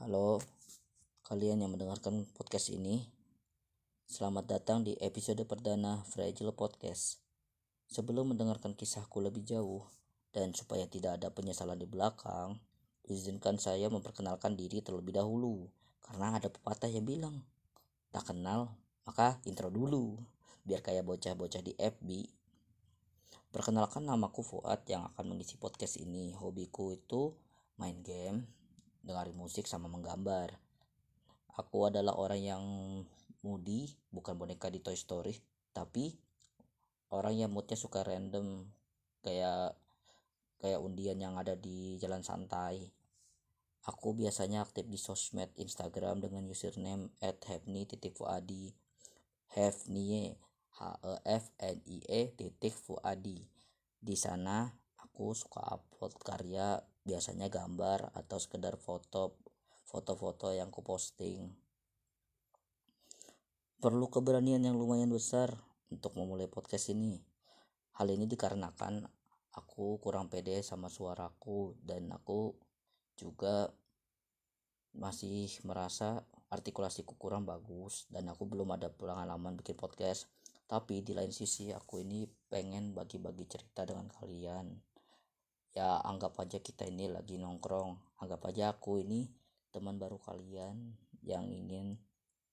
Halo, kalian yang mendengarkan podcast ini. Selamat datang di episode perdana Fragile Podcast. Sebelum mendengarkan kisahku lebih jauh dan supaya tidak ada penyesalan di belakang, izinkan saya memperkenalkan diri terlebih dahulu karena ada pepatah yang bilang, tak kenal maka intro dulu biar kayak bocah-bocah di FB. Perkenalkan namaku Fuad yang akan mengisi podcast ini. Hobiku itu main game, dengerin musik sama menggambar. Aku adalah orang yang moody, bukan boneka di Toy Story, tapi orang yang moodnya suka random kayak kayak undian yang ada di jalan santai. Aku biasanya aktif di sosmed Instagram dengan username @hefni.fuadi. Hefnie H E F N I E titik Fuadi. Di sana aku suka upload karya biasanya gambar atau sekedar foto foto-foto yang ku posting perlu keberanian yang lumayan besar untuk memulai podcast ini. Hal ini dikarenakan aku kurang pede sama suaraku dan aku juga masih merasa artikulasiku kurang bagus dan aku belum ada pengalaman bikin podcast. Tapi di lain sisi aku ini pengen bagi-bagi cerita dengan kalian ya anggap aja kita ini lagi nongkrong anggap aja aku ini teman baru kalian yang ingin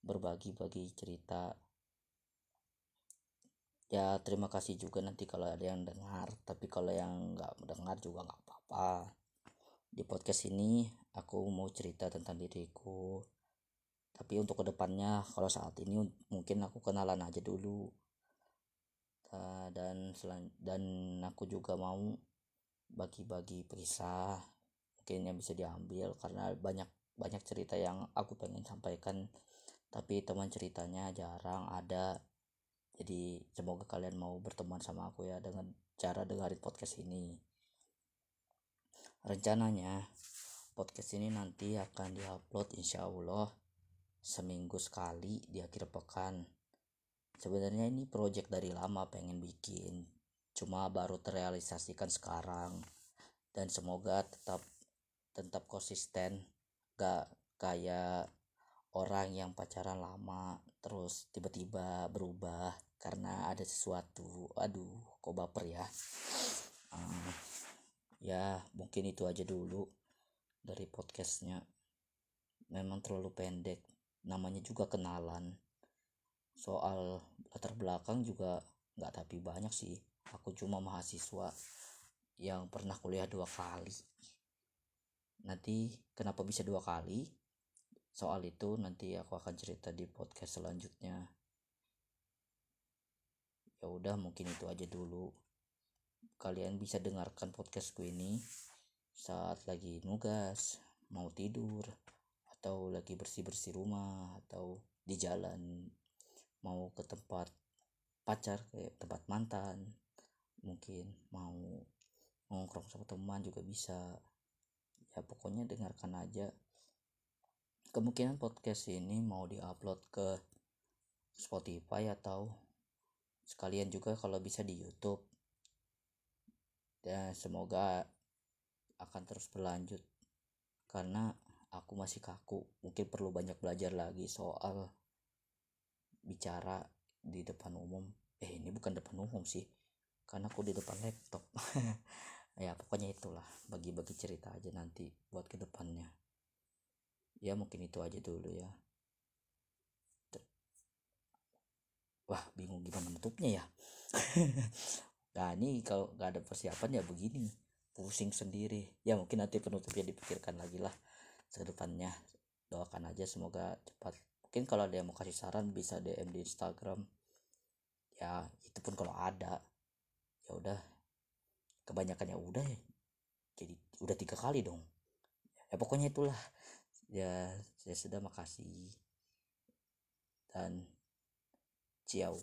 berbagi-bagi cerita. Ya terima kasih juga nanti kalau ada yang dengar tapi kalau yang nggak mendengar juga nggak apa-apa. Di podcast ini aku mau cerita tentang diriku. Tapi untuk ke depannya kalau saat ini mungkin aku kenalan aja dulu. Dan dan aku juga mau bagi-bagi kisah mungkin yang bisa diambil karena banyak banyak cerita yang aku pengen sampaikan. Tapi teman ceritanya jarang ada. Jadi semoga kalian mau berteman sama aku ya dengan cara dengerin podcast ini. Rencananya podcast ini nanti akan diupload insya Allah seminggu sekali di akhir pekan. Sebenarnya ini project dari lama pengen bikin cuma baru terrealisasikan sekarang. Dan semoga tetap tetap konsisten. Gak kayak orang yang pacaran lama terus tiba-tiba berubah karena ada sesuatu. Aduh kok baper ya? Uh, ya mungkin itu aja dulu dari podcastnya. Memang terlalu pendek namanya juga kenalan. Soal latar belakang juga nggak tapi banyak sih aku cuma mahasiswa yang pernah kuliah dua kali. Nanti kenapa bisa dua kali? Soal itu nanti aku akan cerita di podcast selanjutnya. Ya udah mungkin itu aja dulu. Kalian bisa dengarkan podcastku ini saat lagi nugas mau tidur atau lagi bersih-bersih rumah atau di jalan mau ke tempat pacar kayak tempat mantan mungkin mau nongkrong sama teman juga bisa. Ya pokoknya dengarkan aja. Kemungkinan podcast ini mau diupload ke Spotify atau sekalian juga kalau bisa di YouTube. Dan semoga akan terus berlanjut. Karena aku masih kaku. Mungkin perlu banyak belajar lagi soal bicara di depan umum. Eh ini bukan depan umum sih karena aku di depan laptop. Ya pokoknya itulah. Bagi-bagi cerita aja nanti buat ke depannya ya mungkin itu aja dulu ya. Wah bingung gimana menutupnya ya? Nah ini kalau nggak ada persiapan ya begini. Pusing sendiri. Ya mungkin nanti penutupnya dipikirkan lagi lah ke depannya doakan aja semoga cepat. Mungkin kalau ada yang mau kasih saran bisa DM di Instagram. Ya itu pun kalau ada ya udah kebanyakan ya udah ya jadi udah tiga kali dong. Ya pokoknya itulah. Ya saya sudah makasih. Dan ciao